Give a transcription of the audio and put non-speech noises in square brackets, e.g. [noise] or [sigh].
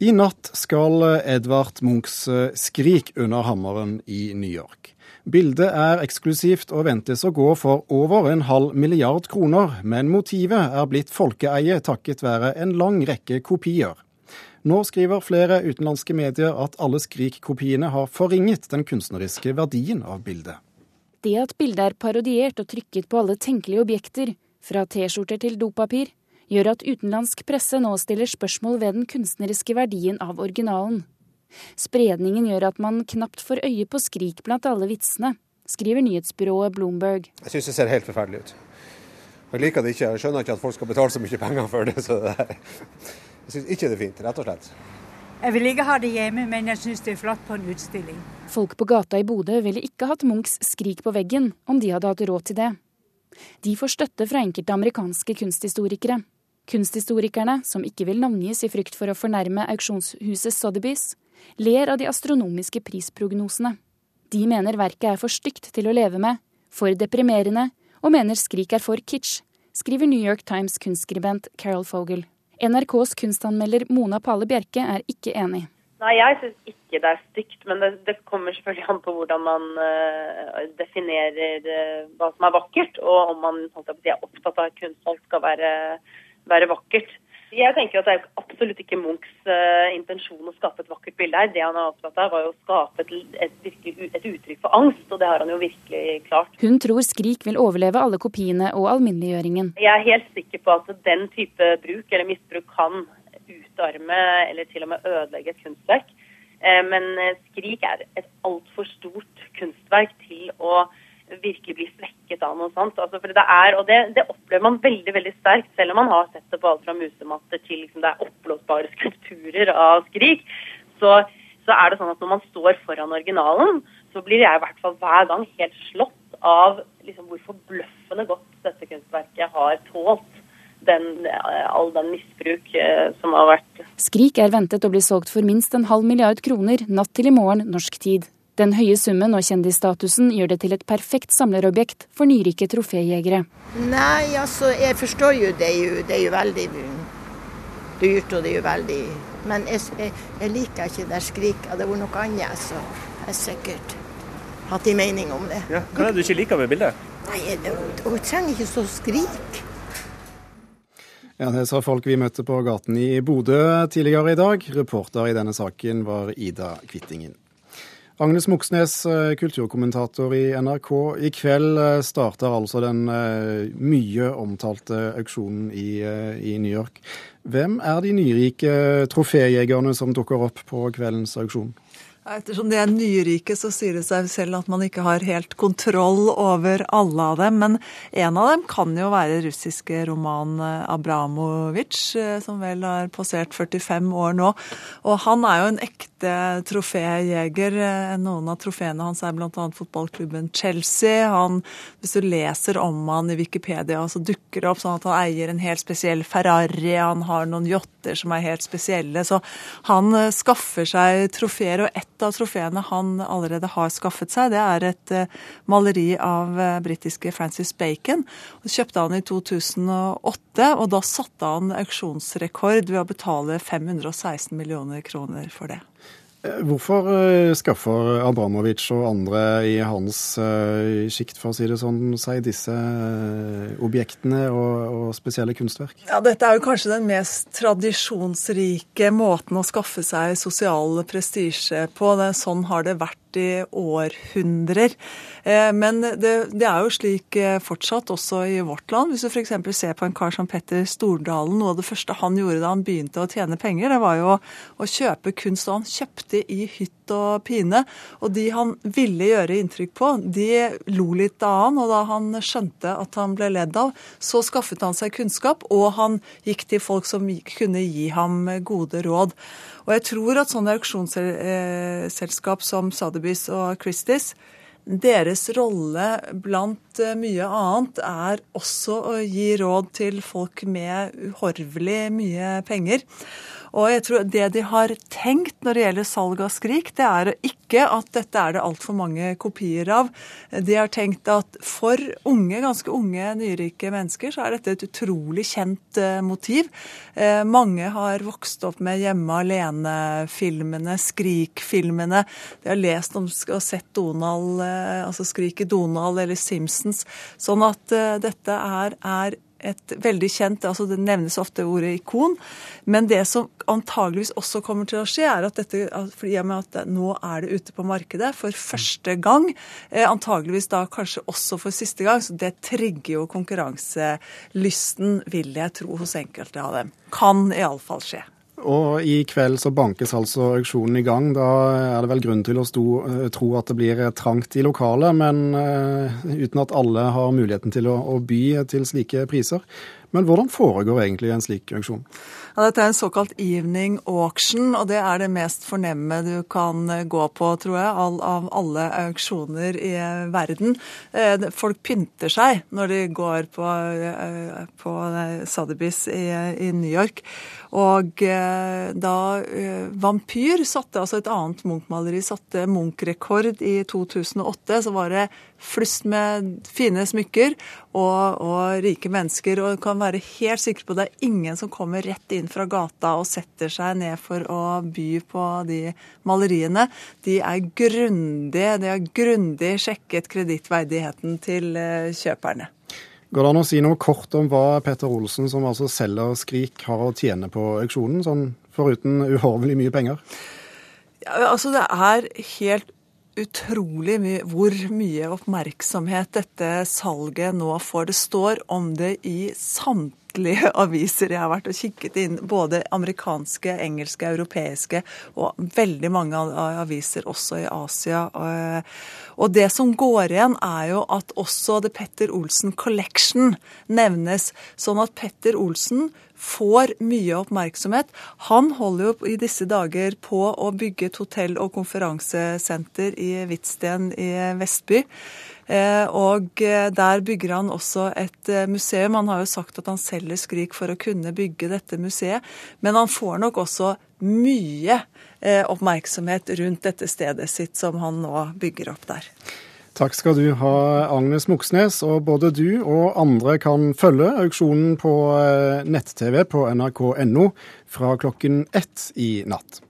I natt skal Edvard Munchs 'Skrik under hammeren' i New York. Bildet er eksklusivt og ventes å gå for over en halv milliard kroner, men motivet er blitt folkeeie takket være en lang rekke kopier. Nå skriver flere utenlandske medier at alle Skrik-kopiene har forringet den kunstneriske verdien av bildet. Det at bildet er parodiert og trykket på alle tenkelige objekter, fra T-skjorter til dopapir, gjør at utenlandsk presse nå stiller spørsmål ved den kunstneriske verdien av originalen. Spredningen gjør at man knapt får øye på skrik blant alle vitsene, skriver nyhetsbyrået Bloomberg. Jeg syns det ser helt forferdelig ut. Jeg liker det ikke. Jeg skjønner ikke at folk skal betale så mye penger for det. Så det er, jeg syns ikke det er fint, rett og slett. Jeg vil ikke ha det hjemme, men jeg syns det er flott på en utstilling. Folk på gata i Bodø ville ikke hatt Munchs skrik på veggen om de hadde hatt råd til det. De får støtte fra enkelte amerikanske kunsthistorikere. Kunsthistorikerne, som ikke vil navngis i frykt for å fornærme auksjonshuset Sotheby's, ler av de astronomiske prisprognosene. De mener verket er for stygt til å leve med, for deprimerende, og mener Skrik er for kitsch, skriver New York Times kunstskribent Carol Fogel. NRKs kunstanmelder Mona Pale Bjerke er ikke enig. Nei, jeg syns ikke det er stygt, men det, det, kommer selvfølgelig an på hvordan man uh, definerer uh, hva som er vakkert, og om man er opptatt av at kunstverk skal være være vakkert. Jeg tenker at Det er absolutt ikke Munchs uh, intensjon å skape et vakkert bilde her. Det han er opptatt av, var å skape et, et, et, uttrykk for angst, og det har han jo virkelig klart. Hun tror Skrik vil overleve alle kopiene og alminneliggjøringen. Jeg er helt sikker på at den type bruk eller misbruk kan utarme eller til og med ødelegge et kunstverk. Uh, men eh, Skrik er et altfor stort kunstverk til å virkelig blir svekket av noe sånt. Altså, det er, og det, det, opplever man veldig veldig sterkt, selv om man har sett det på alt fra musematter til liksom, det er oppblåsbare [laughs] skulpturer av Skrik. Så, så, er det sånn at når man står foran originalen, så blir jeg i hvert fall hver gang helt slått av liksom, hvor forbløffende godt dette kunstverket har tålt. Den, all den misbruk eh, som har vært. Skrik er ventet å bli solgt for minst en halv milliard kroner natt til i morgen norsk tid. Den høye summen og kjendisstatusen gjør det til et perfekt samlerobjekt for nyrike troféjegere. Nei, altså, jeg forstår jo det er jo, det er jo veldig dyrt, og det er jo veldig Men jeg, jeg, jeg liker ikke det skriket. Hadde det vært noe annet, så har sikkert hatt en mening om det. Ja, hva er det du ikke liker med bildet? Nei, Hun trenger ikke så skrik. Ja, Det sa folk vi møtte på gaten i Bodø tidligere i dag. Reporter i denne saken var Ida Kvittingen. Agnes Moxnes, eh, kulturkommentator i NRK. I kveld eh, starter altså den eh, mye omtalte auksjonen i, i New York. Hvem er de nyrike troféjegerne som dukker opp på kveldens auksjon? Ettersom de er nyrike, så sier det seg selv at man ikke har helt kontroll over alle av dem. Men en av dem kan jo være russiske Roman Abramovic, som vel har passert 45 år nå. Og han er jo en ekte troféjeger. Noen av trofeene hans er bl.a. fotballklubben Chelsea. Han, hvis du leser om han i Wikipedia, så dukker det opp sånn at han eier en helt spesiell Ferrari, han har noen yachter som er helt spesielle. Så han skaffer seg trofeer. og ett et av trofeene han allerede har skaffet seg, det er et eh, maleri av eh, britiske Francis Bacon. Det kjøpte han i 2008, og da satte han auksjonsrekord ved å betale 516 millioner kroner for det. Eh, hvorfor skaffer Abramovic og andre i hans uh, sjikt, for å si det sånn, seg disse objektene og, og, spesielle kunstverk? Ja, Dette er jo kanskje den mest tradisjonsrike måten å skaffe seg sosial prestisje på. Sånn har det vært i århundrer. Eh, men det, det, er jo slik eh, fortsatt også i vårt land. Hvis du f.eks. ser på en kar som Petter Stordalen, noe av det første han gjorde da han begynte å tjene penger, det var jo å, kjøpe kunst. Og han kjøpte i hytt og pine. Og de han ville gjøre inntrykk på, de lo litt av han. Og da han skjønte at han ble ledd av, så skaffet han seg kunnskap, og han gikk til folk som kunne gi ham gode råd. Og jeg tror at sånne auksjonsselskap som Sotheby's og Christies deres rolle blant eh, mye annet er også å gi råd til folk med uhorvelig mye penger. Og jeg tror det de har tenkt når det gjelder salg av Skrik, det er ikke at dette er det altfor mange kopier av. De har tenkt at for unge, ganske unge, nyrike mennesker så er dette et utrolig kjent eh, motiv. Eh, mange har vokst opp med Hjemme alene-filmene, Skrik-filmene. De har lest om og sett Donald, altså 'Skriket Donald eller Simpsons. Sånn at dette er, er et veldig kjent altså Det nevnes ofte ordet ikon. Men det som antageligvis også kommer til å skje, er at dette, i og med at nå er det ute på markedet for første gang, eh, antageligvis da kanskje også for siste gang, så det trigger jo konkurranselysten, vil jeg tro, hos enkelte av dem. Kan iallfall skje. Og i kveld så bankes altså auksjonen i gang. Da er det vel grunn til å stå, eh, tro at det blir trangt i lokalet, men uh, uten at alle har muligheten til å, å by til slike priser. Men hvordan foregår egentlig en slik auksjon? Ja, dette er en såkalt evening auction, og det er det mest fornemme du kan eh, gå på, tror jeg, av alle auksjoner i eh, verden. Eh, folk pynter seg når de går på, på Sotheby's i, i New York. Og da Vampyr satte, altså et annet Munch-maleri, satte Munch-rekord i 2008, så var det flust med fine smykker og, og, rike mennesker. Og du kan være helt sikker på at det er ingen som kommer rett inn fra gata og setter seg ned for å by på de maleriene. De er grundige, de har grundig sjekket kredittverdigheten til eh, kjøperne. Går det an å si noe kort om hva Petter Olsen, som altså selger Skrik, har å tjene på auksjonen, sånn foruten uhorvelig mye penger? Ja, altså Det er helt utrolig mye hvor mye oppmerksomhet dette salget nå får. Det står om det i samtlige [laughs] aviser jeg har vært og kikket inn. Både amerikanske, engelske, europeiske og veldig mange aviser også i Asia. Og det som går igjen, er jo at også The Petter Olsen Collection nevnes. Sånn at Petter Olsen får mye oppmerksomhet. Han holder jo i disse dager på å bygge et hotell- og konferansesenter i Hvitsten i Vestby. Eh, og eh, der bygger han også et eh, museum. Han har jo sagt at han selger Skrik for å kunne bygge dette museet. Men han får nok også mye oppmerksomhet rundt dette stedet sitt som han nå bygger opp der. Takk skal du ha, Agnes Moxnes. Og både du og andre kan følge auksjonen på eh, nett-TV på nrk.no fra klokken ett i natt.